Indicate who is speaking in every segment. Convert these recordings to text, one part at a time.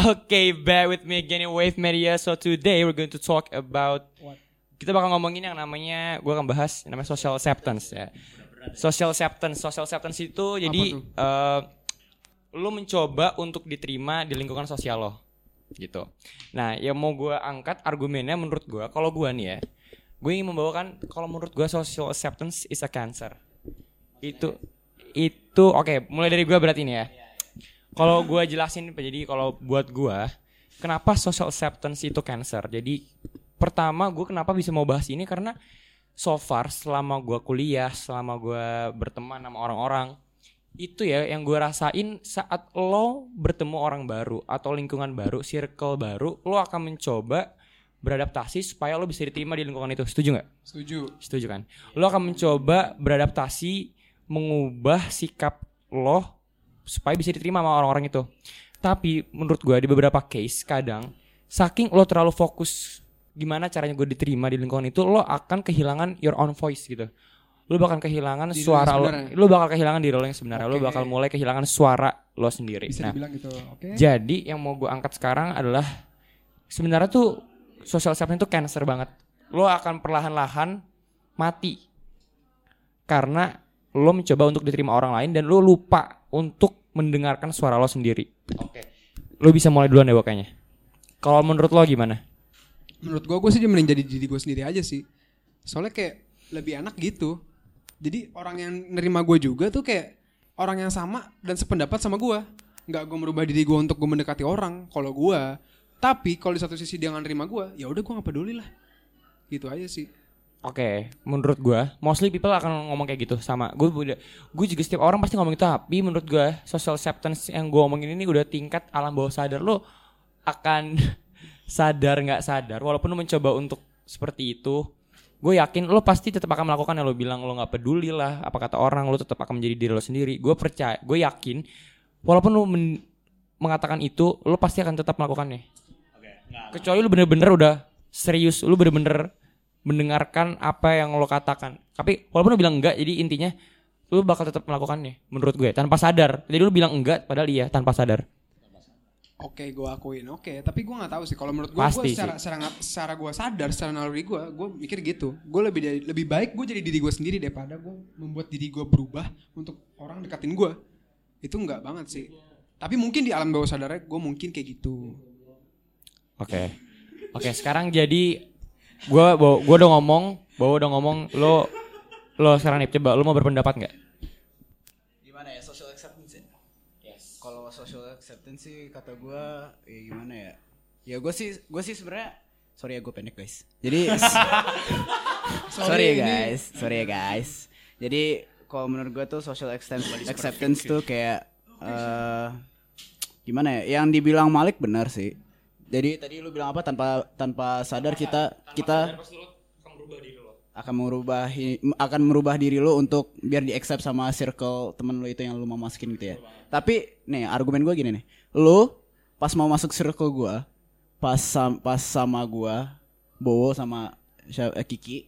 Speaker 1: Okay, back with me again in Wave Media. So today we're going to talk about kita bakal ngomongin yang namanya gue akan bahas yang namanya social acceptance ya. Social acceptance, social acceptance itu jadi eh lu mencoba untuk diterima di lingkungan sosial lo gitu. Nah, yang mau gue angkat argumennya menurut gue, kalau gue nih ya, gue ingin membawakan kalau menurut gue social acceptance is a cancer. Itu itu oke, mulai dari gue berarti ini ya. Kalau gue jelasin, jadi kalau buat gue, kenapa social acceptance itu cancer? Jadi pertama gue kenapa bisa mau bahas ini karena so far selama gue kuliah, selama gue berteman sama orang-orang, itu ya yang gue rasain saat lo bertemu orang baru atau lingkungan baru, circle baru, lo akan mencoba beradaptasi supaya lo bisa diterima di lingkungan itu. Setuju nggak?
Speaker 2: Setuju.
Speaker 1: Setuju kan? Lo akan mencoba beradaptasi, mengubah sikap lo supaya bisa diterima sama orang-orang itu. Tapi menurut gue di beberapa case kadang saking lo terlalu fokus gimana caranya gue diterima di lingkungan itu, lo akan kehilangan your own voice gitu. Lo bakal kehilangan
Speaker 2: Diri lo
Speaker 1: suara lo, lo bakal kehilangan diri lo yang sebenarnya. Lo
Speaker 2: Oke.
Speaker 1: bakal mulai kehilangan suara lo sendiri.
Speaker 2: Bisa
Speaker 1: Nah,
Speaker 2: dibilang gitu. Oke.
Speaker 1: jadi yang mau gue angkat sekarang adalah sebenarnya tuh social acceptance itu cancer banget. Lo akan perlahan-lahan mati karena lo mencoba untuk diterima orang lain dan lo lupa untuk mendengarkan suara lo sendiri. Oke. Lo bisa mulai duluan deh kayaknya. Kalau menurut lo gimana?
Speaker 2: Menurut gua gue sih mending jadi diri gue sendiri aja sih. Soalnya kayak lebih enak gitu. Jadi orang yang nerima gue juga tuh kayak orang yang sama dan sependapat sama gua. Nggak gue merubah diri gue untuk gue mendekati orang. Kalau gua. Tapi kalau di satu sisi dia nggak nerima gua, ya udah gue nggak peduli lah. Gitu aja sih.
Speaker 1: Oke, menurut gua mostly people akan ngomong kayak gitu sama. Gue udah gue juga setiap orang pasti ngomong itu, tapi menurut gua social acceptance yang gua omongin ini udah tingkat alam bawah sadar. Lo akan sadar nggak sadar walaupun lo mencoba untuk seperti itu gue yakin lo pasti tetap akan melakukan yang lo bilang lo nggak peduli lah apa kata orang lo tetap akan menjadi diri lo sendiri. Gue percaya gue yakin walaupun lo men- mengatakan itu lo pasti akan tetap melakukannya. Kecuali lu bener-bener udah serius lu bener-bener mendengarkan apa yang lo katakan tapi walaupun lu bilang enggak jadi intinya lu bakal tetap melakukannya menurut gue tanpa sadar jadi lu bilang enggak padahal iya tanpa sadar
Speaker 2: Oke, gue akuin. Oke, tapi gue nggak tahu sih. Kalau menurut gue, gue secara secara secara gue sadar, secara naluri gue, gue mikir gitu. Gue lebih dari, lebih baik gue jadi diri gue sendiri daripada gue membuat diri gue berubah untuk orang dekatin gue. Itu nggak banget sih. Tapi mungkin di alam bawah sadarnya gue mungkin kayak gitu.
Speaker 1: Oke. Oke, sekarang jadi gua gua gua udah ngomong, gua udah ngomong lo lo sekarang nih coba lo mau berpendapat nggak?
Speaker 3: gimana ya social acceptance ya? Kalau social acceptance sih kata gue ya gimana ya? Ya gue sih gue sih sebenarnya sorry ya gue pendek guys. Jadi sorry, ya
Speaker 2: ini-
Speaker 3: guys, sorry ya guys. Jadi kalau menurut gue tuh social acceptance acceptance tuh kayak eh gimana ya? Yang dibilang Malik benar sih. Jadi tadi lu bilang apa tanpa tanpa sadar kita kita akan merubah akan merubah diri lo untuk biar di accept sama circle temen lo itu yang lo mau masukin gitu ya. Tapi nih argumen gue gini nih, lo pas mau masuk circle gue, pas sam, pas sama gue, Bowo sama siapa- eh, Kiki,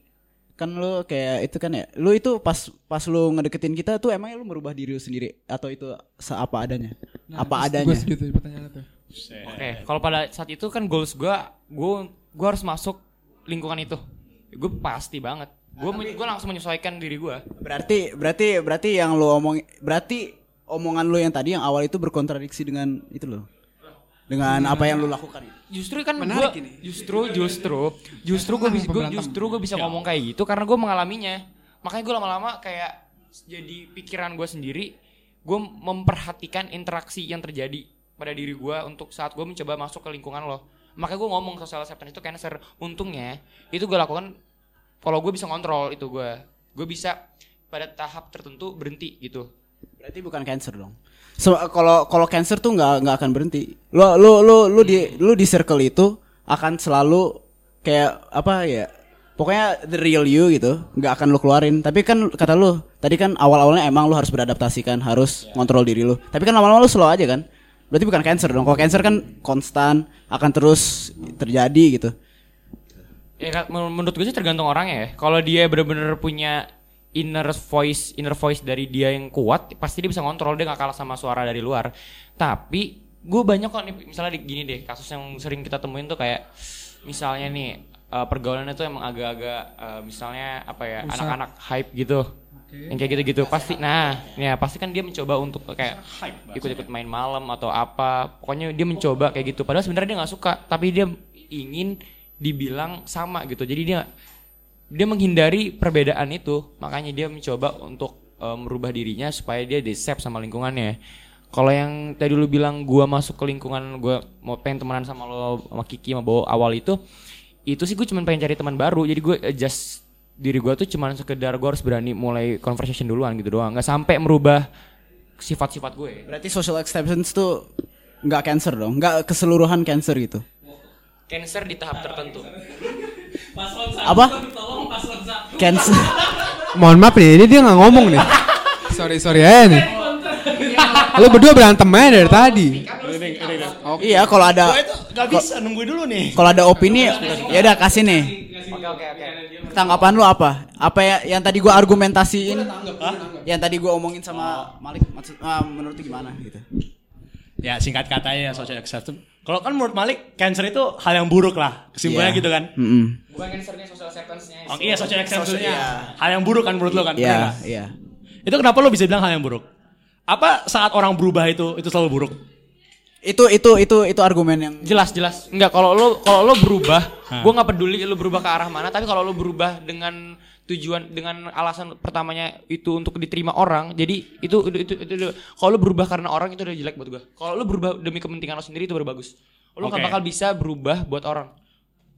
Speaker 3: kan lo kayak itu kan ya, lo itu pas pas lo ngedeketin kita tuh emangnya lo merubah diri lo sendiri atau itu seapa adanya? apa adanya?
Speaker 2: Gue segitu pertanyaannya tuh.
Speaker 1: Oke, kalau pada saat itu kan goals gua gua gua harus masuk lingkungan itu. Gue pasti banget. Gue gue langsung menyesuaikan diri gua.
Speaker 3: Berarti berarti berarti yang lo omong berarti omongan lo yang tadi yang awal itu berkontradiksi dengan itu lo. Dengan apa yang lo lakukan.
Speaker 1: Justru kan
Speaker 2: Menarik
Speaker 1: gua
Speaker 2: ini.
Speaker 1: justru justru justru gue bisa gua, justru gue bisa ngomong kayak gitu karena gue mengalaminya. Makanya gue lama-lama kayak jadi pikiran gue sendiri. Gue memperhatikan interaksi yang terjadi pada diri gue untuk saat gue mencoba masuk ke lingkungan lo. Makanya gue ngomong social acceptance itu cancer. Untungnya itu gue lakukan kalau gue bisa kontrol itu gue. Gue bisa pada tahap tertentu berhenti gitu.
Speaker 3: Berarti bukan cancer dong. So, kalau kalau cancer tuh nggak nggak akan berhenti. Lo lo lo lu di lu di circle itu akan selalu kayak apa ya? Pokoknya the real you gitu, nggak akan lu keluarin. Tapi kan kata lu tadi kan awal-awalnya emang lu harus beradaptasi kan, harus ngontrol diri lu. Tapi kan lama-lama lu slow aja kan. Berarti bukan cancer dong. Kalau cancer kan konstan, akan terus terjadi gitu.
Speaker 1: Ya men- menurut gue sih tergantung orangnya ya. Kalau dia bener-bener punya inner voice, inner voice dari dia yang kuat, pasti dia bisa ngontrol dia nggak kalah sama suara dari luar. Tapi gue banyak kok nih misalnya di- gini deh kasus yang sering kita temuin tuh kayak misalnya nih eh, pergaulannya tuh emang agak-agak eh, misalnya apa ya anak-anak hype gitu yang kayak gitu-gitu. Pasti nah ya pasti kan dia mencoba untuk kayak ikut-ikut main malam atau apa. Pokoknya dia mencoba kayak gitu. Padahal sebenarnya dia nggak suka tapi dia ingin dibilang sama gitu. Jadi dia dia menghindari perbedaan itu. Makanya dia mencoba untuk eh, merubah dirinya supaya dia disep sama lingkungannya. Kalau yang tadi lu bilang gua masuk ke lingkungan gua mau pengen temenan sama lo sama Kiki sama Bowo awal itu itu sih gue cuma pengen cari teman baru. Jadi gue adjust diri gua tuh cuma sekedar gue harus berani mulai conversation duluan gitu doang nggak sampai merubah sifat-sifat gue
Speaker 3: Berarti social acceptance tuh nggak cancer dong, nggak keseluruhan cancer gitu.
Speaker 1: cancer di tahap tertentu
Speaker 3: Apa? Cancer.
Speaker 2: Mohon maaf nih, ini dia nggak ngomong nih. sorry sorry aja nih. Lu berdua berantem aja dari tadi.
Speaker 3: Iya, kalau ada
Speaker 4: Gue itu gak bisa nunggu dulu nih.
Speaker 3: kalau ada opini ya udah kasih nih.
Speaker 1: oke oke oke
Speaker 3: Tanggapan lu apa? Apa ya yang tadi gua argumentasiin? Yang tadi gua omongin sama Malik maksud ah, menurut lu gimana gitu.
Speaker 4: Ya singkat katanya ya social acceptance. Kalau kan menurut Malik, cancer itu hal yang buruk lah. Kesimpulannya
Speaker 3: Iya.
Speaker 4: gitu kan.
Speaker 3: Mm-mm.
Speaker 1: bukan cancernya social acceptance-nya
Speaker 4: Oh iya social acceptance-nya.
Speaker 3: Iya.
Speaker 4: Hal yang buruk kan menurut lo kan?
Speaker 3: Iya,
Speaker 4: nggak?
Speaker 3: iya.
Speaker 4: Itu kenapa lo bisa bilang hal yang buruk? Apa saat orang berubah itu itu selalu buruk?
Speaker 3: Itu itu itu itu argumen yang
Speaker 1: jelas jelas. Nggak kalau lo kalau lo berubah gue nggak peduli lo berubah ke arah mana tapi kalau lo berubah dengan tujuan dengan alasan pertamanya itu untuk diterima orang jadi itu itu itu, itu, itu- kalau lo berubah karena orang itu udah jelek buat gue kalau lo berubah demi kepentingan lo sendiri itu baru bagus. Lo nggak
Speaker 4: Oke.
Speaker 1: bakal bisa berubah buat orang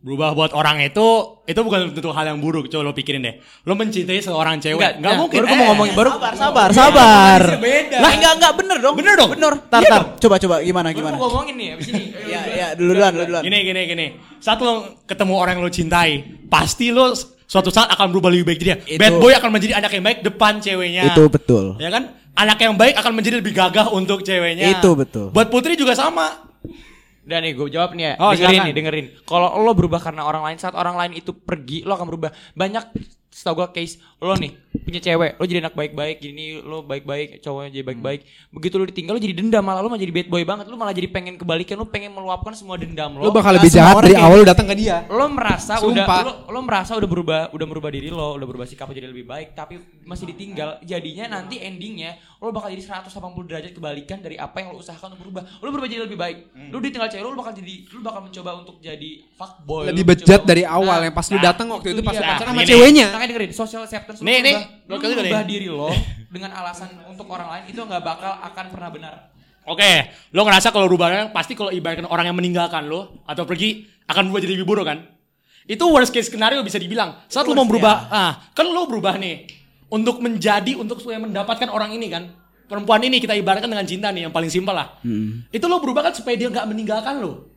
Speaker 4: Berubah buat orang itu itu bukan tentu hal yang buruk. Coba lo pikirin deh. Lo mencintai seorang cewek,
Speaker 1: Nggak,
Speaker 4: nggak
Speaker 1: nah,
Speaker 4: mungkin.
Speaker 1: baru gua mau
Speaker 4: eh,
Speaker 1: ngomongin, baru
Speaker 3: sabar sabar sabar.
Speaker 4: beda.
Speaker 3: Lah enggak enggak bener dong.
Speaker 4: Bener dong.
Speaker 3: Bener. Tar
Speaker 4: Iya
Speaker 3: tar.
Speaker 4: dong.
Speaker 3: Coba coba gimana
Speaker 1: Baru
Speaker 3: gimana.
Speaker 1: gua ngomongin nih abis ini
Speaker 3: Ya ya dulu duluan dulu duluan.
Speaker 4: Gini gini gini. Saat lo ketemu orang yang lo cintai, pasti lo suatu saat akan berubah lebih baik dia.
Speaker 3: Itu-
Speaker 4: Bad boy akan menjadi anak yang baik depan ceweknya.
Speaker 3: Itu betul.
Speaker 4: Ya kan? Anak yang baik akan menjadi lebih gagah untuk ceweknya.
Speaker 3: Itu betul.
Speaker 4: Buat putri juga sama.
Speaker 1: Dan nih gue jawab nih ya.
Speaker 4: Oh,
Speaker 1: dengerin
Speaker 4: silakan.
Speaker 1: nih, dengerin. Kalau lo berubah karena orang lain, saat orang lain itu pergi, lo akan berubah. Banyak setahu gue case lo nih punya cewek, lo jadi anak baik-baik, gini lo baik-baik, cowoknya jadi baik-baik. Begitu lo ditinggal lo jadi dendam, malah lo malah jadi bad boy banget. Lo malah jadi pengen kebalikan, lo pengen meluapkan semua dendam lo.
Speaker 2: Lu bakal lebih jahat dari awal lu datang ke dia.
Speaker 1: lo merasa
Speaker 2: Sumpah.
Speaker 1: udah lo, lo merasa udah berubah udah merubah diri lo udah berubah sikap lo jadi lebih baik tapi masih ditinggal jadinya nanti endingnya lo bakal jadi 180 derajat kebalikan dari apa yang lo usahakan untuk berubah lo berubah jadi lebih baik lo ditinggal cewek lo, lo bakal jadi lo bakal mencoba untuk jadi fuckboy
Speaker 2: Lebih
Speaker 1: Lo
Speaker 2: bejat dari awal
Speaker 1: Nah,
Speaker 2: yang pas lu
Speaker 1: nah,
Speaker 2: datang waktu itu pas lu
Speaker 1: dia.
Speaker 2: pacaran sama
Speaker 4: Ini.
Speaker 2: ceweknya.
Speaker 1: makanya dengerin social acceptance lo
Speaker 4: Nih, nih.
Speaker 1: berubah, lo
Speaker 4: Lo kali
Speaker 1: berubah
Speaker 4: nih.
Speaker 1: diri lo dengan alasan untuk orang lain itu nggak bakal akan pernah benar
Speaker 4: Oke, lo ngerasa kalau berubah pasti kalau ibaratkan orang yang meninggalkan lo atau pergi akan berubah jadi lebih buruk kan? Itu worst case scenario bisa dibilang. Saat lo mau berubah, ah, kan lo berubah nih untuk menjadi untuk supaya mendapatkan orang ini kan. Perempuan ini kita ibaratkan dengan cinta nih yang paling simpel lah. Itu lo berubah kan supaya dia nggak meninggalkan lo.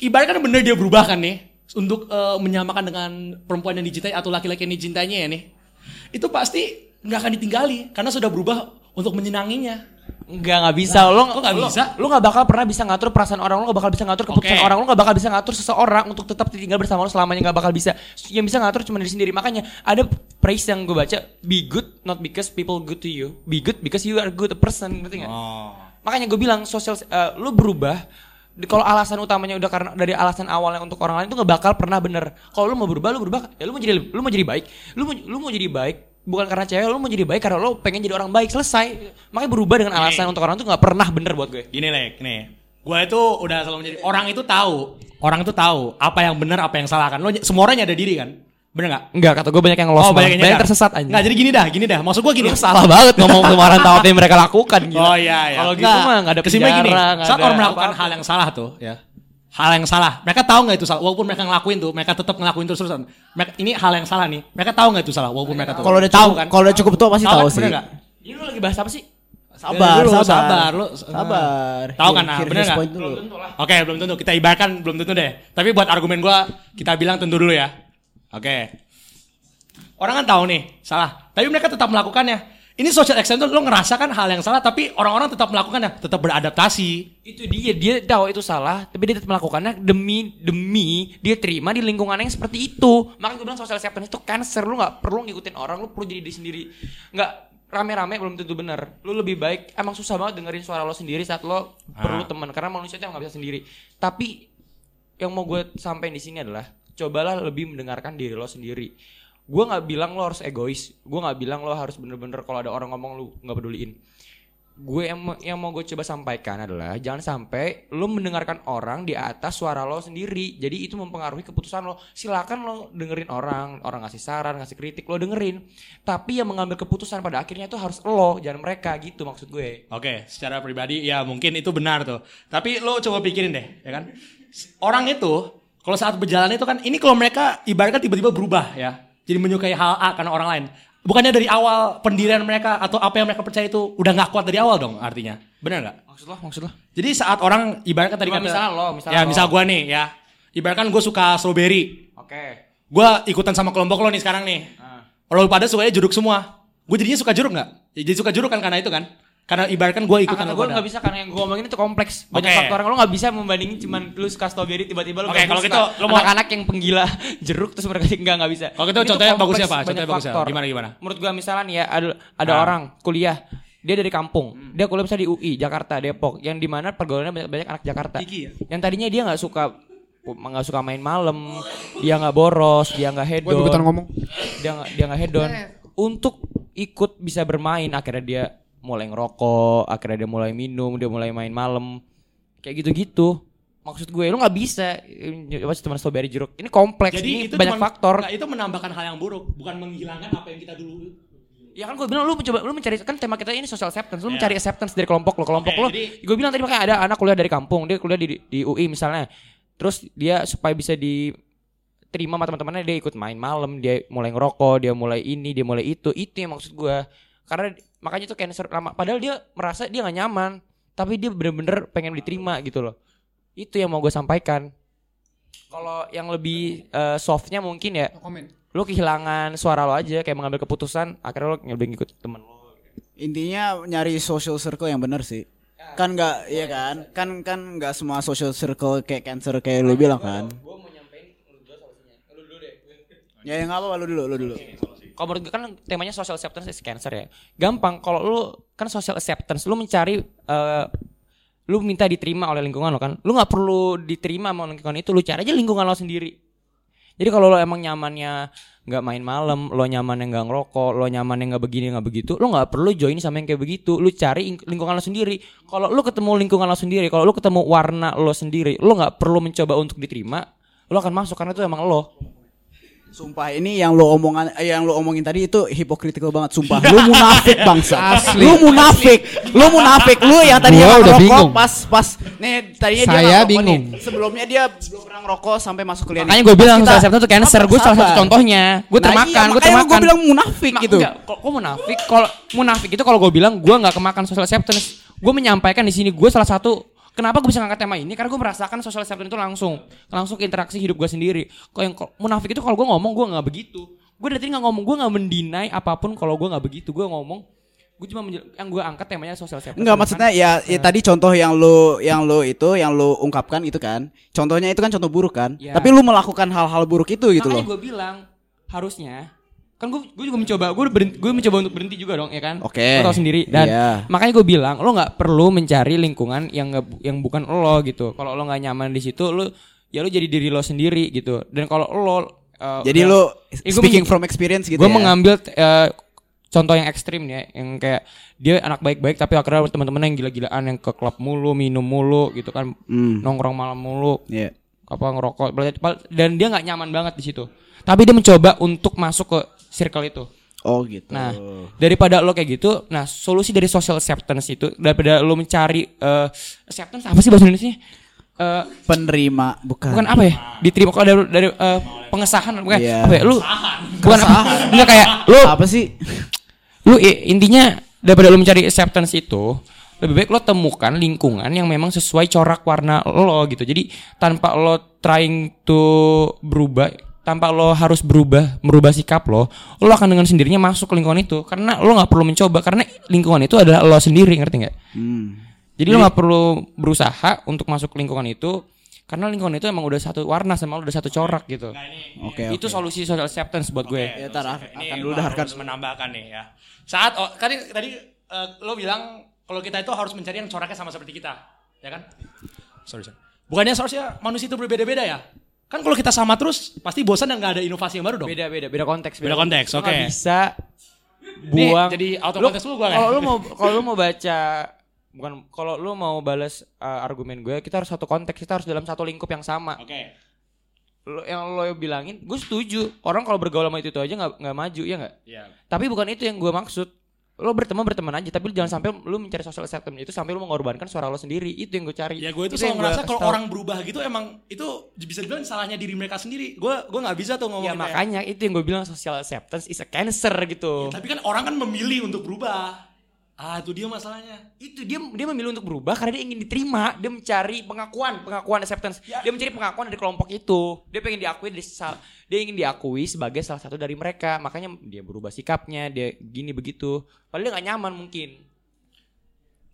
Speaker 4: Ibaratkan bener dia berubah kan nih untuk eh, menyamakan dengan perempuan yang dicintai atau laki-laki yang dicintainya ya nih. Itu pasti nggak akan ditinggali karena sudah berubah untuk menyenanginya.
Speaker 1: Enggak nggak bisa lo
Speaker 4: kok nggak
Speaker 1: lo-
Speaker 4: bisa?
Speaker 1: lo nggak bakal pernah bisa ngatur perasaan orang lo nggak bakal bisa ngatur keputusan
Speaker 4: Oke.
Speaker 1: orang lo nggak bakal bisa ngatur seseorang untuk tetap tinggal bersama lo selamanya nggak bakal bisa yang bisa ngatur cuma diri sendiri makanya ada phrase yang gue baca be good not because people good to you be good because you are good person ngerti nggak
Speaker 4: Oh.
Speaker 1: makanya gue bilang sosial eh, lo berubah kalau alasan utamanya udah karena dari alasan awalnya untuk orang lain itu nggak bakal pernah bener. Kalau lo mau berubah lo berubah. Ya lo mau jadi lo mau jadi baik. Lo mau lo mau jadi baik bukan karena cewek lo mau jadi baik karena lo pengen jadi orang baik. Selesai. Makanya berubah dengan alasan untuk orang itu nggak pernah bener buat gue.
Speaker 4: Gini Lek, nih. Gue itu udah selalu menjadi orang itu tahu, orang itu tahu apa yang benar, apa yang salah kan. Lo semua orang nyadar diri kan? Bener nggak?
Speaker 1: Enggak, kata gue banyak yang lost
Speaker 4: yang
Speaker 1: banyak yang
Speaker 4: nyadar.
Speaker 1: tersesat aja.
Speaker 4: Nggak, jadi gini dah, gini dah. Maksud gue gini.
Speaker 1: Lu salah banget ngomong kemarin tahu apa yang mereka lakukan gila.
Speaker 4: Oh iya iya.
Speaker 1: Kalau gitu mah enggak ada
Speaker 4: Kesimpulannya gini, saat
Speaker 1: ada
Speaker 4: orang melakukan hal yang salah tuh, ya. Hal yang salah. Mereka tahu nggak itu salah? Walaupun mereka ngelakuin tuh, mereka tetap ngelakuin terus terusan. Mereka, ini hal yang salah nih. Mereka tahu nggak itu salah? Walaupun mereka tahu.
Speaker 3: Kalau udah
Speaker 4: tahu
Speaker 3: cukup kalau udah cukup tua pasti tahu
Speaker 4: kan?
Speaker 3: sih.
Speaker 4: Bener nggak?
Speaker 1: Ini lu lagi bahas apa sih?
Speaker 3: Sabar,
Speaker 4: Dulu,
Speaker 3: sabar.
Speaker 4: sabar, lu
Speaker 3: Sabar.
Speaker 4: Tahu kan, nah, bener nggak? Oke, belum tentu. Kita ibaratkan belum tentu deh. Tapi buat argumen gua, kita bilang tentu dulu ya. Oke. Orang kan tahu nih, salah. Tapi mereka tetap melakukannya. Ini social acceptance lo ngerasakan hal yang salah tapi orang-orang tetap melakukannya, tetap beradaptasi.
Speaker 1: Itu dia, dia tahu itu salah, tapi dia tetap melakukannya demi demi dia terima di lingkungan yang seperti itu. Makanya gue bilang social acceptance itu cancer, lu nggak perlu ngikutin orang, lu perlu jadi diri sendiri. Nggak rame-rame belum tentu benar. Lu lebih baik emang susah banget dengerin suara lo sendiri saat lo perlu teman karena manusia itu nggak bisa sendiri. Tapi yang mau gue sampaikan di sini adalah cobalah lebih mendengarkan diri lo sendiri. Gue nggak bilang lo harus egois. Gue nggak bilang lo harus bener-bener kalau ada orang ngomong lu nggak peduliin. Gue yang, yang mau gue coba sampaikan adalah jangan sampai lo mendengarkan orang di atas suara lo sendiri. Jadi itu mempengaruhi keputusan lo. Silakan lo dengerin orang, orang ngasih saran, ngasih kritik, lo dengerin. Tapi yang mengambil keputusan pada akhirnya itu harus lo, jangan mereka gitu maksud gue.
Speaker 4: Oke, secara pribadi ya mungkin itu benar tuh. Tapi lo coba pikirin deh, ya kan? Orang itu kalau saat berjalan itu kan ini kalau mereka ibaratkan tiba-tiba berubah ya. Jadi menyukai hal A karena orang lain. Bukannya dari awal pendirian mereka atau apa yang mereka percaya itu udah nggak kuat dari awal dong artinya. Benar nggak?
Speaker 1: Maksud lo, maksud lo?
Speaker 4: Jadi saat orang ibaratkan tadi kata
Speaker 1: misalnya lo, misalnya
Speaker 4: ya
Speaker 1: lo.
Speaker 4: misal gua nih ya. Ibaratkan gue suka strawberry.
Speaker 1: Oke.
Speaker 4: Gua ikutan sama kelompok lo nih sekarang nih.
Speaker 1: Ah.
Speaker 4: Kalau lu pada sukanya jeruk semua. Gue jadinya suka jeruk nggak? Ya, jadi suka jeruk kan karena itu kan. Karena ibaratkan gue lu
Speaker 1: gue nggak bisa karena yang gue ngomongin itu kompleks banyak
Speaker 4: Oke.
Speaker 1: faktor lo nggak bisa membandingin cuman lu suka strawberry tiba-tiba lu
Speaker 4: Oke,
Speaker 1: gabung
Speaker 4: kalau
Speaker 1: suka
Speaker 4: gitu, lo mau-
Speaker 1: anak-anak yang penggila jeruk terus mereka nggak nggak bisa
Speaker 4: Kalau gitu
Speaker 1: Itu
Speaker 4: contohnya bagusnya apa? Contohnya bagusnya.
Speaker 1: faktor.
Speaker 4: Gimana, gimana?
Speaker 1: menurut gue misalnya nih ya ada ada
Speaker 4: Ah.
Speaker 1: orang kuliah dia dari kampung
Speaker 4: Hmm.
Speaker 1: dia kuliah misalnya di UI Jakarta Depok yang di mana pergaulannya banyak, banyak anak Jakarta
Speaker 2: Iki ya?
Speaker 1: yang tadinya dia nggak suka nggak suka main malam dia nggak boros dia nggak hedon
Speaker 2: ngomong.
Speaker 1: dia nggak dia nggak hedon untuk ikut bisa bermain akhirnya dia mulai ngerokok akhirnya dia mulai minum dia mulai main malam. Kayak gitu-gitu. Maksud gue lu nggak bisa. Apa teman strawberry jeruk? Ini kompleks
Speaker 4: Jadi
Speaker 1: ini
Speaker 4: itu
Speaker 1: banyak
Speaker 4: cuman-
Speaker 1: faktor.
Speaker 4: nggak, itu menambahkan hal yang buruk, bukan menghilangkan apa yang kita dulu.
Speaker 1: ya kan gue bilang lu mencoba lu mencari kan tema kita ini social acceptance. Lu
Speaker 4: Iya.
Speaker 1: mencari acceptance dari kelompok lo kelompok
Speaker 4: Oke,
Speaker 1: lo
Speaker 4: jadi-
Speaker 1: gue bilang tadi makanya ada anak kuliah dari kampung dia kuliah di di UI misalnya. Terus dia supaya bisa diterima sama teman-temannya dia ikut main malam dia mulai ngerokok dia mulai ini dia mulai itu. Itu yang maksud gue karena makanya itu cancer lama padahal dia merasa dia nggak nyaman tapi dia bener-bener pengen diterima gitu loh itu yang mau gue sampaikan kalau yang lebih eh, softnya mungkin ya
Speaker 2: Komen.
Speaker 1: lu kehilangan suara lo aja kayak mengambil keputusan akhirnya lo lebih ngikut temen lo
Speaker 3: Intinya nyari social circle yang benar sih. Kan nggak, iya kan? Kan kan nggak semua social circle kayak cancer kayak lu bilang kan? Ya yang apa lu dulu, lu dulu.
Speaker 1: Kalau menurut gue kan temanya social acceptance is cancer ya gampang kalau lu kan social acceptance lu mencari eh, lu minta diterima oleh lingkungan lo kan lu nggak perlu diterima sama lingkungan itu lu cari aja lingkungan lo sendiri jadi kalau lo emang nyamannya nggak main malam, lo nyamannya nggak ngerokok, lo nyamannya nggak begini nggak begitu, lo nggak perlu join sama yang kayak begitu. Lu cari ing- lingkungan lo sendiri. Kalau lu ketemu lingkungan lo sendiri, kalau lu ketemu warna lo sendiri, lo nggak perlu mencoba untuk diterima, lo akan masuk karena itu emang lo.
Speaker 3: Sumpah ini yang lu omongan eh, yang lu omongin tadi itu hypocritical banget sumpah. Lu munafik bangsa.
Speaker 2: Asli.
Speaker 3: Lu munafik. Lu munafik. Lu yang tadi
Speaker 2: Gua
Speaker 3: yang
Speaker 2: udah bingung.
Speaker 3: pas pas nih tadinya dia
Speaker 2: Saya
Speaker 3: nggak ngerokok
Speaker 2: bingung.
Speaker 3: nih. Sebelumnya dia belum pernah ngerokok sampai masuk kuliah.
Speaker 1: Makanya gue bilang
Speaker 3: kita-
Speaker 1: acceptance itu cancer. Gue salah satu contohnya. Gue
Speaker 3: Nah,
Speaker 1: termakan,
Speaker 3: iya,
Speaker 1: gue termakan.
Speaker 3: Gue bilang munafik
Speaker 1: Ma-
Speaker 3: gitu.
Speaker 1: Enggak, kok kok munafik? Kalau munafik itu kalau gue bilang gue nggak kemakan social acceptance. Gue menyampaikan di sini gue salah satu Kenapa gue bisa ngangkat tema ini? Karena gue merasakan social acceptance itu langsung, langsung ke interaksi hidup gue sendiri. Kalau yang munafik itu kalau gue ngomong gue nggak begitu. Gue dari tadi nggak ngomong, gue nggak mendinai apa pun kalau gue nggak begitu. Gue ngomong, gue cuma yang gue angkat temanya social acceptance.
Speaker 3: Enggak maksudnya ya, ya tadi contoh yang lu yang lu itu yang lu ungkapkan itu kan. Contohnya itu kan contoh buruk kan.
Speaker 1: Ya.
Speaker 3: Tapi lu melakukan hal-hal buruk itu gitu
Speaker 1: Makanya
Speaker 3: loh.
Speaker 1: gue bilang harusnya kan gue gue juga mencoba gue berhenti gue mencoba untuk berhenti juga dong ya kan
Speaker 3: Oke.
Speaker 1: Lo tau sendiri dan
Speaker 3: Iya.
Speaker 1: makanya gue bilang lo nggak perlu mencari lingkungan yang nggak yang bukan lo gitu kalau lo nggak nyaman di situ lo ya lo jadi diri lo sendiri gitu dan kalau lo uh,
Speaker 3: Jadi
Speaker 1: udah-
Speaker 3: lu
Speaker 1: Ya, gua
Speaker 3: speaking from experience gitu
Speaker 1: gue
Speaker 3: ya.
Speaker 1: mengambil uh, contoh yang ekstrim ya yang kayak dia anak baik-baik tapi akhirnya teman-teman yang gila-gilaan yang ke klub mulu minum mulu gitu kan
Speaker 3: Hmm.
Speaker 1: nongkrong malam mulu
Speaker 3: Iya.
Speaker 1: apa ngerokok dan dia nggak nyaman banget di situ tapi dia mencoba untuk masuk ke circle itu.
Speaker 3: Oh gitu.
Speaker 1: nah daripada lo kayak gitu nah solusi dari social acceptance itu daripada lo mencari eh, acceptance apa sih bahasa Indonesia Eh,
Speaker 3: penerima bukan.
Speaker 1: bukan apa ya? Diterima kalau dari, dari eh, pengesahan bukan?
Speaker 3: Iya.
Speaker 1: apa ya? Lu bukan apa? Enggak kayak lu
Speaker 3: apa sih?
Speaker 1: lu intinya daripada lu mencari acceptance itu lebih baik lo temukan lingkungan yang memang sesuai corak warna lo gitu. Jadi tanpa lo trying to berubah tanpa lo harus berubah merubah sikap lo lo akan dengan sendirinya masuk ke lingkungan itu karena lo nggak perlu mencoba karena lingkungan itu adalah lo sendiri ngerti nggak
Speaker 3: Hmm.
Speaker 1: jadi lo nggak perlu berusaha untuk masuk ke lingkungan itu karena lingkungan itu emang udah satu warna sama lu udah satu corak gitu
Speaker 4: Nah, ini,
Speaker 3: Oke,
Speaker 1: itu
Speaker 3: oke.
Speaker 1: solusi social acceptance buat gue
Speaker 3: Ya, tar, akan dulu dah,
Speaker 4: harus menambahkan nih ya. Saat oh, tadi tadi eh, lo bilang kalau kita itu harus mencari yang coraknya sama seperti kita, ya kan? Sorry, sorry. Bukannya seharusnya manusia itu berbeda-beda ya? Kan kalau kita sama terus pasti bosan dan nggak ada inovasi yang baru dong.
Speaker 1: beda beda beda konteks
Speaker 4: Beda konteks,
Speaker 1: Lu
Speaker 4: oke.
Speaker 1: bisa
Speaker 4: Nih,
Speaker 1: buang
Speaker 4: jadi auto
Speaker 1: Lu-
Speaker 4: konteks dulu gua
Speaker 1: kalau lu mau kalau lu mau baca bukan kalau lu mau balas uh, argumen gue kita harus satu konteks kita harus dalam satu lingkup yang sama
Speaker 4: Oke.
Speaker 1: lo yang lo bilangin gue setuju orang kalau bergaul sama itu, itu aja nggak nggak maju ya nggak
Speaker 4: Iya.
Speaker 1: tapi bukan itu yang gue maksud lo berteman berteman aja tapi jangan sampai lu mencari social acceptance itu sampai lu mengorbankan suara lo sendiri itu yang gue cari
Speaker 4: Ya gue itu
Speaker 1: yang
Speaker 4: selalu ngerasa kalau orang berubah gitu emang itu bisa dibilang salahnya diri mereka sendiri. Gue gue nggak bisa tuh ngomong
Speaker 1: ya makanya itu yang gue bilang social acceptance is a cancer gitu
Speaker 4: Tapi kan orang kan memilih untuk berubah. Ah itu dia masalahnya.
Speaker 1: itu dia dia memilih untuk berubah karena dia ingin diterima dia mencari pengakuan pengakuan acceptance
Speaker 4: Ya.
Speaker 1: dia mencari pengakuan dari kelompok itu dia pengen diakui dari sal- dia ingin diakui sebagai salah satu dari mereka makanya dia berubah sikapnya dia gini begitu padahal dia nggak nyaman mungkin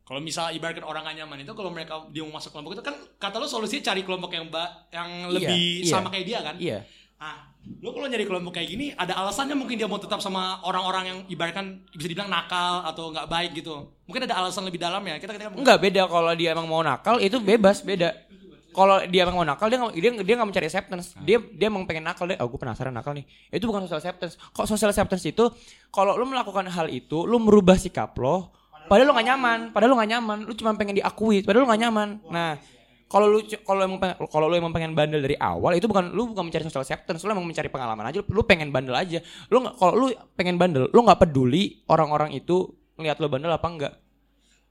Speaker 4: Kalau misal ibaratkan orang gak nyaman itu kalau mereka dia mau masuk kelompok itu kan kata lo solusinya cari kelompok yang ba yang
Speaker 1: Iya,
Speaker 4: lebih
Speaker 1: iya.
Speaker 4: sama kayak dia kan.
Speaker 1: iya
Speaker 4: Ah, lo kalau nyari kelompok kayak gini ada alasannya mungkin dia mau tetap sama orang-orang yang ibaratkan bisa dibilang nakal atau nggak baik gitu. Mungkin ada alasan lebih dalam ya. Kita kita
Speaker 1: Enggak beda kalau dia emang mau nakal itu bebas beda. Kalau dia emang mau nakal dia nggak- dia dia nggak mencari acceptance. Dia dia emang pengen nakal deh. Oh gue penasaran nakal nih. Itu bukan social acceptance. Kok social acceptance itu kalau lu melakukan hal itu lu merubah sikap lo. Padahal lu gak nyaman. Padahal lu gak nyaman. Lu cuma pengen diakui. Padahal lu gak nyaman. Nah kalau lu kalau emang kalau lu emang pengen bandel dari awal itu bukan lu bukan mencari social acceptance lu emang mencari pengalaman aja lu, pengen bandel aja lu nggak kalau lu pengen bandel lu nggak peduli orang-orang itu ngelihat lu bandel apa enggak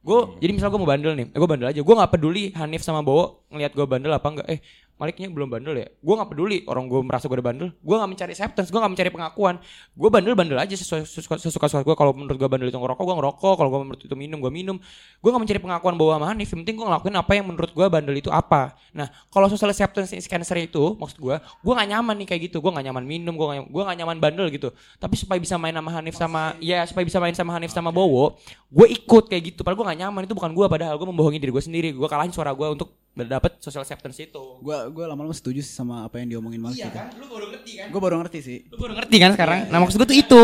Speaker 1: gue jadi misal gue mau bandel nih, eh, gue bandel aja. Gue nggak peduli Hanif sama Bowo ngelihat gue bandel apa enggak. Eh Maliknya belum bandel ya. Gue nggak peduli orang gue merasa gue udah bandel. Gue nggak mencari acceptance, gue nggak mencari pengakuan. Gue bandel bandel aja sesuai sesuka sesuka suka gue. Kalau menurut gue bandel itu ngerokok, gue ngerokok. Kalau gue menurut itu minum, gue minum. Gue nggak mencari pengakuan Bowo sama Hanif. Yang penting gue ngelakuin apa yang menurut gue bandel itu apa. Nah kalau social acceptance is cancer itu, maksud gue, gue nggak nyaman nih kayak gitu. Gue nggak nyaman minum, gue gue nggak nyaman bandel gitu. Tapi supaya bisa main sama Hanif sama, ya supaya bisa main sama Hanif sama Bowo, gue ikut kayak gitu. Padahal gue gak nyaman itu bukan gue. Padahal gue membohongi diri gue sendiri. Gue kalahin suara gue untuk dapat social acceptance itu.
Speaker 3: Gua gua lama-lama setuju sih sama apa yang diomongin Mas.
Speaker 1: Iya
Speaker 3: gitu.
Speaker 1: kan? Lu baru ngerti kan?
Speaker 3: Gua baru ngerti sih.
Speaker 1: Lu baru ngerti kan sekarang? Nah maksud gue tuh itu.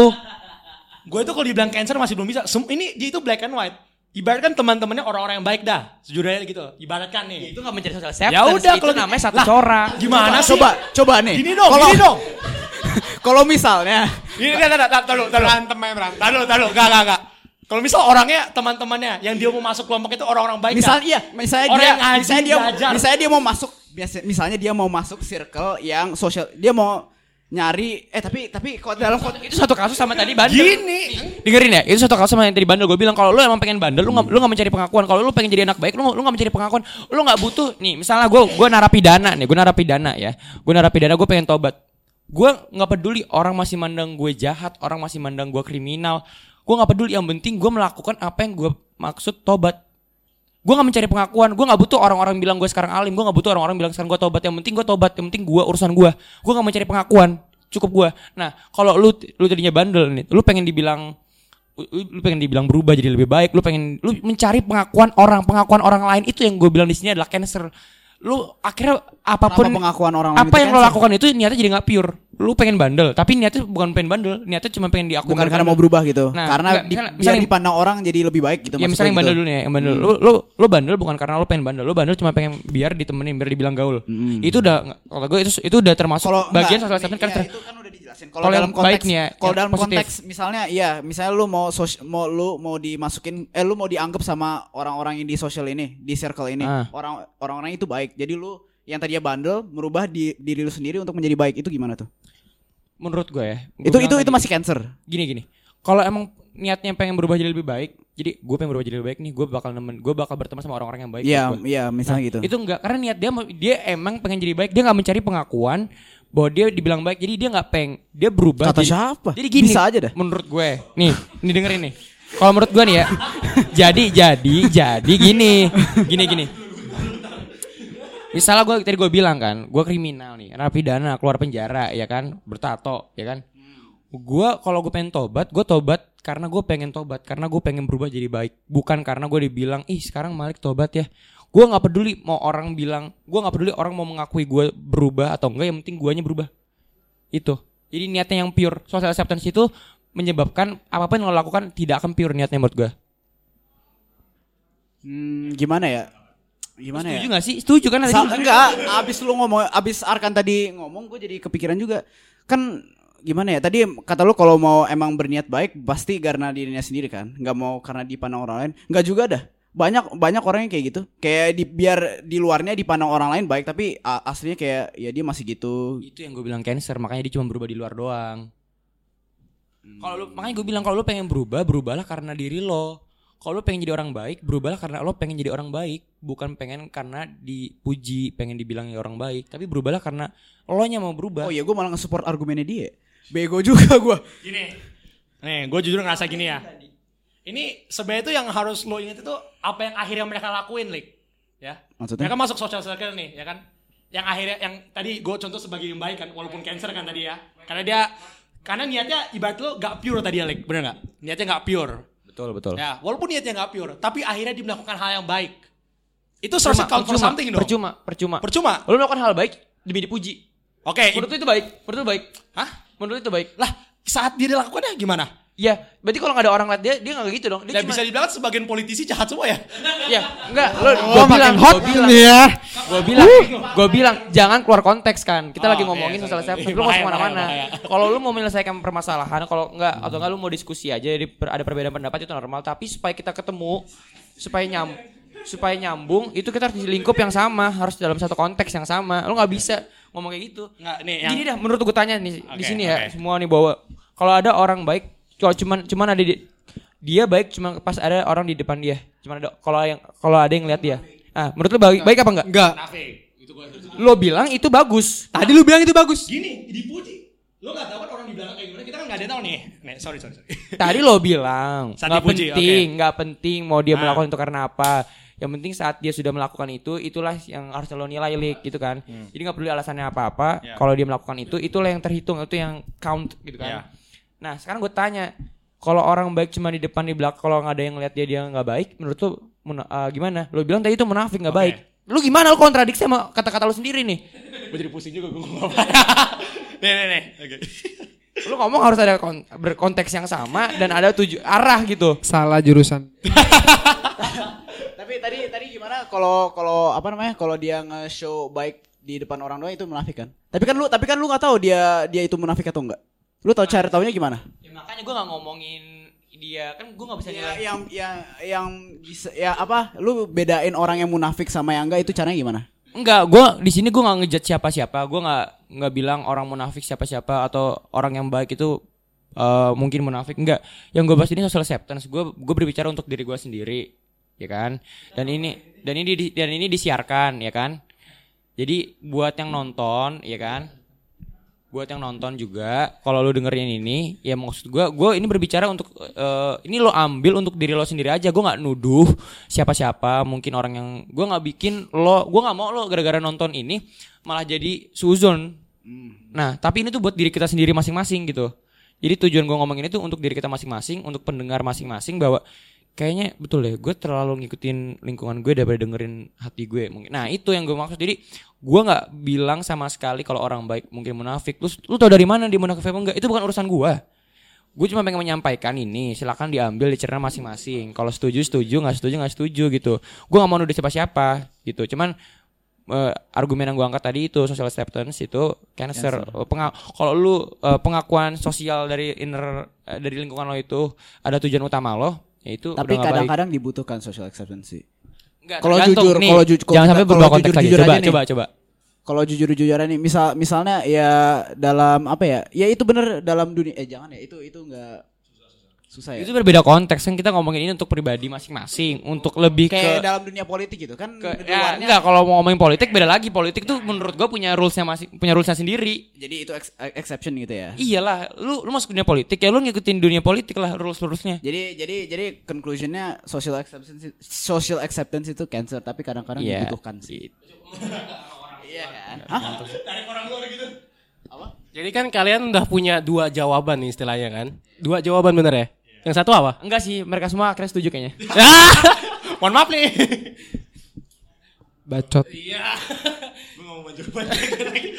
Speaker 4: Gue itu kalau dibilang cancer masih belum bisa. Sem- ini dia itu black and white. Ibaratkan teman-temannya orang-orang yang baik dah. Sejujurnya gitu. Ibaratkan nih.
Speaker 1: Itu gak mencari social acceptance.
Speaker 4: Ya udah, kalau
Speaker 1: namanya
Speaker 4: gitu.
Speaker 1: satu
Speaker 4: Lah,
Speaker 1: corak.
Speaker 4: Gimana sih?
Speaker 3: Coba coba nih.
Speaker 4: Gini dong,
Speaker 3: Kalau-
Speaker 4: gini dong.
Speaker 3: Kalau misalnya
Speaker 4: Ini enggak enggak enggak taruh taruh.
Speaker 2: Berantem aja berantem.
Speaker 4: Taruh Kalau misal orangnya teman-temannya yang dia mau masuk kelompok itu orang-orang baik.
Speaker 3: misal iya, misalnya
Speaker 4: Orang
Speaker 3: dia
Speaker 4: yang ngaji,
Speaker 3: misalnya dia
Speaker 4: belajar.
Speaker 3: misalnya dia mau masuk biasa misalnya dia mau masuk circle yang sosial dia mau nyari eh tapi tapi kok dalam konteks
Speaker 1: itu satu kasus sama tadi bandel.
Speaker 4: Gini.
Speaker 1: Dengerin ya, itu satu kasus sama yang tadi bandel. Gue bilang kalau lu emang pengen bandel, lu nggak lu nggak mencari pengakuan. Kalau lu pengen jadi anak baik, lu lu nggak mencari pengakuan. Lu nggak butuh. Nih, misalnya gue gue narapidana nih, gue narapidana ya. Gue narapidana, gue pengen tobat. Gue nggak peduli orang masih mandang gue jahat, orang masih mandang gue kriminal. Gue nggak peduli. Yang penting gue melakukan apa yang gue maksud tobat. Gue gak mencari pengakuan, gue gak butuh orang-orang bilang gue sekarang alim, gue gak butuh orang-orang bilang sekarang gue tobat. Yang penting gue tobat, yang penting gue urusan gue. Gue gak mencari pengakuan, cukup gue. Nah, kalau lu lu tadinya bandel nih, lu pengen dibilang lu pengen dibilang berubah jadi lebih baik, lu pengen lu mencari pengakuan orang, pengakuan orang lain itu yang gue bilang di sini adalah cancer. Lu akhirnya apa pun
Speaker 3: Kenapa pengakuan orang lain
Speaker 1: apa
Speaker 3: itu
Speaker 1: yang lo
Speaker 3: cancer?
Speaker 1: lakukan itu niatnya jadi nggak pure. Lu pengen bandel, tapi niatnya bukan pengen bandel, niatnya cuma pengen diakui.
Speaker 3: bukan karena mau berubah gitu.
Speaker 1: Nah,
Speaker 3: karena
Speaker 1: enggak,
Speaker 3: di,
Speaker 1: misalnya- misalnya-
Speaker 3: dipandang orang jadi lebih baik gitu
Speaker 1: Ya misalnya yang
Speaker 3: gitu.
Speaker 1: bandel dulu nih, yang bandel. Lu, lu lu bandel bukan karena lu pengen bandel, lu bandel cuma pengen biar ditemenin, biar dibilang gaul. Itu udah kalau gue itu itu udah termasuk
Speaker 3: Kalau
Speaker 1: bagian acceptance kan
Speaker 3: iya, itu kan udah dijelasin.
Speaker 1: Kalau
Speaker 3: dalam konteks
Speaker 1: baiknya,
Speaker 3: kalau dalam
Speaker 1: positif.
Speaker 3: konteks misalnya iya, misalnya lu mau sos- mau lu mau dimasukin eh lu mau dianggap sama orang-orang yang di sosial ini, di circle ini.
Speaker 1: Ah.
Speaker 3: Orang orang-orang itu baik. Jadi lu yang tadinya bandel merubah di, diri lu sendiri untuk menjadi baik. Itu gimana tuh?
Speaker 1: menurut gue ya. gua
Speaker 3: itu itu itu masih cancer.
Speaker 1: gini gini. Kalau emang niatnya pengen berubah jadi lebih baik, jadi gue pengen berubah jadi lebih baik nih, gue bakal nemen, gue bakal berteman sama orang-orang yang baik.
Speaker 3: Iya,
Speaker 1: buat gua.
Speaker 3: iya misalnya gitu.
Speaker 1: Itu enggak karena niat dia dia emang pengen jadi baik, dia nggak mencari pengakuan bahwa dia dibilang baik, jadi dia nggak peng, dia berubah.
Speaker 3: Kata
Speaker 1: jadi,
Speaker 3: siapa?
Speaker 1: Jadi gini.
Speaker 3: Bisa aja dah.
Speaker 1: Menurut gue, nih, nih dengerin nih. Kalau menurut gue nih ya, jadi jadi jadi gini, gini gini. Misalnya gue tadi gue bilang kan, gue kriminal nih, narapidana keluar penjara ya kan, bertato ya kan. Gue kalau gue pengen tobat, gue tobat karena gue pengen tobat, karena gue pengen berubah jadi baik, bukan karena gue dibilang, ih sekarang Malik tobat ya. Gue nggak peduli mau orang bilang gue nggak peduli orang mau mengakui gue berubah atau enggak yang penting guanya berubah itu jadi niatnya yang pure social acceptance itu menyebabkan apa pun yang lo lakukan tidak akan pure niatnya menurut gue
Speaker 3: Hmm, gimana ya? Gimana
Speaker 1: setuju
Speaker 3: ya?
Speaker 1: gak sih setuju kan tadi?
Speaker 3: Sa- enggak, abis lu ngomong, abis Arkan tadi ngomong, gue jadi kepikiran juga. Kan gimana ya? Tadi kata lu kalau mau emang berniat baik, pasti karena dirinya sendiri kan, nggak mau karena dipandang orang lain. Nggak juga dah. Banyak banyak orang yang kayak gitu. Kayak di, biar di luarnya dipandang orang lain baik, tapi a- aslinya kayak ya dia masih gitu.
Speaker 1: itu yang gue bilang cancer makanya dia cuma berubah di luar doang kalau lu makanya gue bilang kalau lu pengen berubah berubahlah karena diri lo kalau lu pengen jadi orang baik berubahlah karena lo pengen jadi orang baik bukan pengen karena dipuji pengen dibilang orang baik tapi berubahlah karena lo nya mau berubah
Speaker 3: Oh iya, gue malah nge-support argumennya dia. Bego juga gue.
Speaker 4: Gini. Nih, gue jujur ngerasa gini ya. Ini sebenarnya itu yang harus lo ingat itu apa yang akhirnya mereka lakuin, Lik. Ya.
Speaker 3: Maksudnya?
Speaker 4: Mereka masuk social circle nih, ya kan? Yang akhirnya yang tadi gue contoh sebagai yang baik kan, walaupun cancer kan tadi ya. Karena dia karena niatnya ibarat lo gak pure tadi ya, Lik. Bener gak? Niatnya gak pure.
Speaker 1: betul betul
Speaker 4: Ya, walaupun niatnya gak pure, tapi akhirnya dia melakukan hal yang baik. Itu seharusnya count for something dong.
Speaker 1: percuma percuma
Speaker 4: Percuma.
Speaker 1: lo melakukan hal baik demi dipuji
Speaker 4: Oke.
Speaker 1: menurut lu itu baik menurut lu baik
Speaker 4: Hah?
Speaker 1: menurut itu baik
Speaker 4: Lah, saat dia dilakukannya gimana?
Speaker 1: Ya berarti kalau nggak ada orang lihat dia dia nggak gitu dong. Dia
Speaker 4: Dan
Speaker 1: cuma
Speaker 4: bisa dibilang sebagian politisi jahat semua ya?
Speaker 1: ya enggak lo
Speaker 2: Oh,
Speaker 1: gue bilang
Speaker 2: hot
Speaker 1: gue bilang.
Speaker 2: nih ya.
Speaker 1: gue bilang gue bilang jangan keluar konteks kan. Kita
Speaker 4: Oh,
Speaker 1: lagi
Speaker 4: iya,
Speaker 1: ngomongin
Speaker 4: iya,
Speaker 1: social
Speaker 4: iya.
Speaker 1: acceptance lu nggak ke
Speaker 4: mana-mana.
Speaker 1: kalau lu mau menyelesaikan permasalahan kalau enggak atau enggak lu mau diskusi aja jadi per- ada perbedaan pendapat itu normal. Tapi supaya kita ketemu supaya nyam supaya nyambung itu kita harus di lingkup yang sama harus dalam satu konteks yang sama. Lu nggak bisa ngomong kayak gitu.
Speaker 4: Nggak, nih yang
Speaker 1: Gini dah menurut gue tanya nih di
Speaker 4: Oke,
Speaker 1: sini ya
Speaker 4: oke.
Speaker 1: semua nih bawa kalau ada orang baik kalau cuman cuman ada di dia baik cuma pas ada orang di depan dia cuman ada kalau yang kalau ada yang lihat dia ah menurut lu baik baik apa enggak
Speaker 2: Enggak.
Speaker 4: Nafik. Itu gua
Speaker 1: lo bilang itu bagus
Speaker 2: Tadi lu bilang itu bagus.
Speaker 4: Gini, dipuji. Lo gak tahu kan orang di belakang kayak gimana, kita kan gak ada yang tahu nih. Nih, sorry, sorry, sorry.
Speaker 1: tadi lo bilang
Speaker 4: Saat
Speaker 1: nggak
Speaker 4: dipuji,
Speaker 1: penting nggak penting mau dia
Speaker 4: Ah.
Speaker 1: melakukan itu karena apa yang penting saat dia sudah melakukan itu itulah yang harus lo nilai lik gitu kan jadi nggak perlu alasannya apa-apa
Speaker 4: Hmm. Ya.
Speaker 1: kalau dia melakukan itu itulah yang terhitung itu yang count gitu kan
Speaker 4: Ya.
Speaker 1: Nah sekarang gue tanya kalau orang baik cuma di depan di belakang kalau nggak ada yang lihat dia dia nggak baik menurut muna- ah, gimana lo bilang tadi itu munafik nggak
Speaker 4: Oke.
Speaker 1: baik lu gimana lo kontradiksi sama kata-kata lo sendiri nih
Speaker 4: Gue jadi pusing juga gue ngomong apa. nih, nih, nih. Oke.
Speaker 1: lu ngomong harus ada kon- berkonteks yang sama dan ada tujuh arah gitu
Speaker 2: Salah jurusan.
Speaker 3: Tapi tadi tadi gimana kalau kalau apa namanya? Kalau dia nge-show baik di depan orang doang itu munafik kan? Tapi kan lu tapi kan lu nggak tahu dia dia itu munafik atau enggak. Lu tahu cara taunya gimana?
Speaker 1: Ya makanya gue gak ngomongin dia kan gue gak bisa
Speaker 3: Ya,
Speaker 1: nilai.
Speaker 3: yang yang yang bisa ya apa? Lu bedain orang yang munafik sama yang enggak itu caranya gimana?
Speaker 1: Enggak, gue di sini gue nggak ngejat siapa-siapa. Gue nggak nggak bilang orang munafik siapa-siapa atau orang yang baik itu eh, mungkin munafik. Enggak. Yang gue bahas ini social acceptance. Gue gue berbicara untuk diri gue sendiri, ya kan. Dan ini dan ini di- dan ini disiarkan, ya kan. Jadi buat yang nonton, ya kan. Buat yang nonton juga, kalau lu dengerin ini, ya maksud gue, gue ini berbicara untuk eh, ini lo ambil untuk diri lo sendiri aja. Gue nggak nuduh siapa-siapa, mungkin orang yang gue nggak bikin lo, gue nggak mau lo gara-gara nonton ini malah jadi suzon. Nah, tapi ini tuh buat diri kita sendiri masing-masing gitu. Jadi tujuan gue ngomong ini tuh untuk diri kita masing-masing, untuk pendengar masing-masing bahwa kayaknya betul deh, gue terlalu ngikutin lingkungan gue daripada dengerin hati gue mungkin. Nah itu yang gue maksud. Jadi gue nggak bilang sama sekali kalau orang baik mungkin munafik. Lu lu tau dari mana dia munafik apa enggak? Itu bukan urusan gue. Gue cuma pengen menyampaikan ini, silakan diambil dicerna masing-masing. Kalau setuju setuju, nggak setuju nggak setuju gitu. Gue nggak mau nuduh siapa-siapa gitu. Cuman eh, argumen yang gue angkat tadi itu social acceptance itu cancer. Eh, Penga- kalau lu eh, pengakuan sosial dari inner eh, dari lingkungan lo itu ada tujuan utama lo, ya itu
Speaker 3: Tapi kadang-kadang dibutuhkan social acceptance sih. Kalau jujur,
Speaker 1: Nih,
Speaker 3: kalau ju- kalau
Speaker 1: jangan
Speaker 3: kita-
Speaker 1: sampai berubah konteks lagi.
Speaker 3: jujur-jujur
Speaker 1: Coba,
Speaker 3: aja nih.
Speaker 1: coba, coba.
Speaker 3: Kalau jujur-jujuran nih, misal misalnya ya dalam apa ya? Ya itu bener dalam dunia eh jangan ya, itu itu enggak susah ya.
Speaker 1: Itu berbeda konteks kan kita ngomongin ini untuk pribadi masing-masing, untuk lebih
Speaker 3: kayak
Speaker 1: ke
Speaker 3: dalam dunia politik gitu kan
Speaker 1: ke ya, enggak kalau mau ngomongin politik beda lagi politik tuh menurut gua punya rulesnya masih punya rulesnya sendiri
Speaker 3: jadi itu ex- exception gitu ya.
Speaker 1: iyalah lu lu masuk dunia politik ya lu ngikutin dunia politik lah rules rulesnya
Speaker 3: Jadi jadi jadi conclusionnya social acceptance social acceptance itu cancer tapi kadang-kadang
Speaker 1: Iya.
Speaker 3: dibutuhkan sih. Iya kan?
Speaker 5: Jadi kan kalian udah punya dua jawaban nih istilahnya kan? Dua jawaban bener ya? Yang satu apa?
Speaker 1: enggak sih mereka semua akhirnya setuju kayaknya
Speaker 4: Mohon maaf nih.
Speaker 2: Bacot.
Speaker 5: Iya.
Speaker 4: Gue mau maju lagi.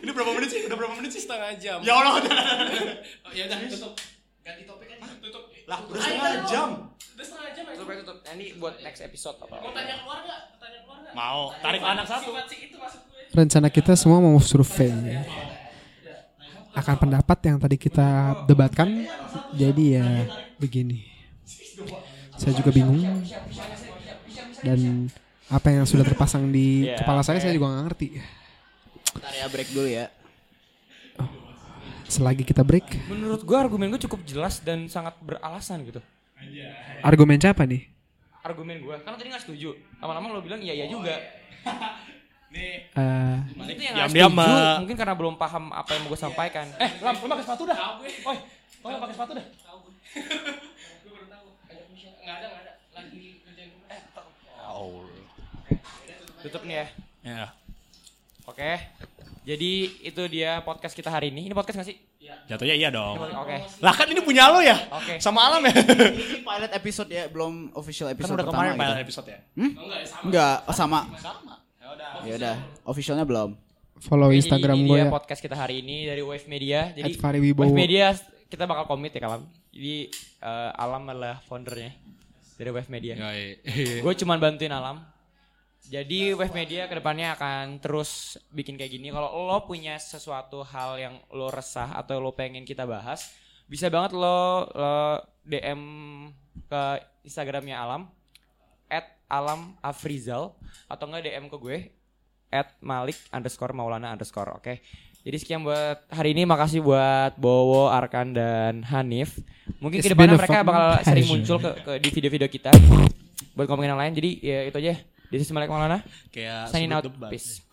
Speaker 4: Ini berapa menit sih? Udah berapa menit sih?
Speaker 5: Setengah jam.
Speaker 4: Ya Allah.
Speaker 5: Oh, ya udah tutup. Ganti topik aja. Tutup.
Speaker 4: Lah, udah setengah jam.
Speaker 5: Udah setengah jam ya.
Speaker 1: Tutup tutup. Ini buat next episode apa?
Speaker 5: Mau tanya keluarga? Tanya keluarga.
Speaker 4: Mau. Tarik anak satu.
Speaker 2: Rencana kita semua mau survei. Akan pendapat yang tadi kita debatkan. Jadi ya begini. Saya juga bingung. Dan apa yang sudah terpasang di
Speaker 1: Ya,
Speaker 2: kepala saya saya juga nggak ngerti.
Speaker 3: Bentar ya break dulu ya.
Speaker 2: Selagi kita break,
Speaker 1: Menurut gua argumen gua cukup jelas dan sangat beralasan gitu.
Speaker 2: argumen siapa nih?
Speaker 1: Argumen gua kan tadi nggak setuju. Lama-lama lo bilang iya iya juga.
Speaker 2: Eh,
Speaker 1: Itu yang setuju.
Speaker 4: Mak.
Speaker 1: Mungkin karena belum paham apa yang mau gue sampaikan.
Speaker 4: Eh, Lam, lu pakai sepatu dah. Oi, oi, pakai sepatu dah.
Speaker 5: Gue baru tahu. Enggak ada, enggak ada. Lagi kerjain rumah. Eh,
Speaker 1: Tutup nih ya.
Speaker 4: Ya.
Speaker 1: Oke. Jadi itu dia podcast kita hari ini. Ini podcast gak sih?
Speaker 4: Jatuhnya iya dong.
Speaker 1: Oke.
Speaker 4: Lah kan ini punya lo ya?
Speaker 1: Oke.
Speaker 4: Sama Alam ya?
Speaker 3: Ini pilot episode ya, belum official
Speaker 4: kan
Speaker 3: episode
Speaker 4: udah
Speaker 3: pertama
Speaker 4: kemarin
Speaker 3: gitu.
Speaker 4: pilot episode ya?
Speaker 3: Enggak, oh, sama. Ya udah, officialnya belum.
Speaker 2: follow
Speaker 1: Jadi
Speaker 2: Instagram gue ya.
Speaker 1: podcast kita hari ini dari Wave Media. Jadi. Wave Media kita bakal komit ya kalam. Jadi eh, Alam adalah foundernya dari Wave Media. Gue cuman bantuin Alam. Jadi Wave Media ke depannya akan terus bikin kayak gini. Kalau lo punya sesuatu hal yang lo resah atau lo pengen kita bahas, bisa banget lo, lo DM ke Instagramnya Alam, at Alam Afrizal, atau enggak DM ke gue, at Malik underscore Maulana underscore. Oke. Jadi sekian buat hari ini. Makasih buat Bowo, Arkan, dan Hanif. Mungkin
Speaker 2: It's ke depannya
Speaker 1: mereka bakal sering muncul ke, ke- di video-video kita buat ngomongin yang lain. Jadi ya itu aja. This is Malik Maulana.
Speaker 4: Kayak
Speaker 1: Signing out.
Speaker 4: debat.
Speaker 1: Peace.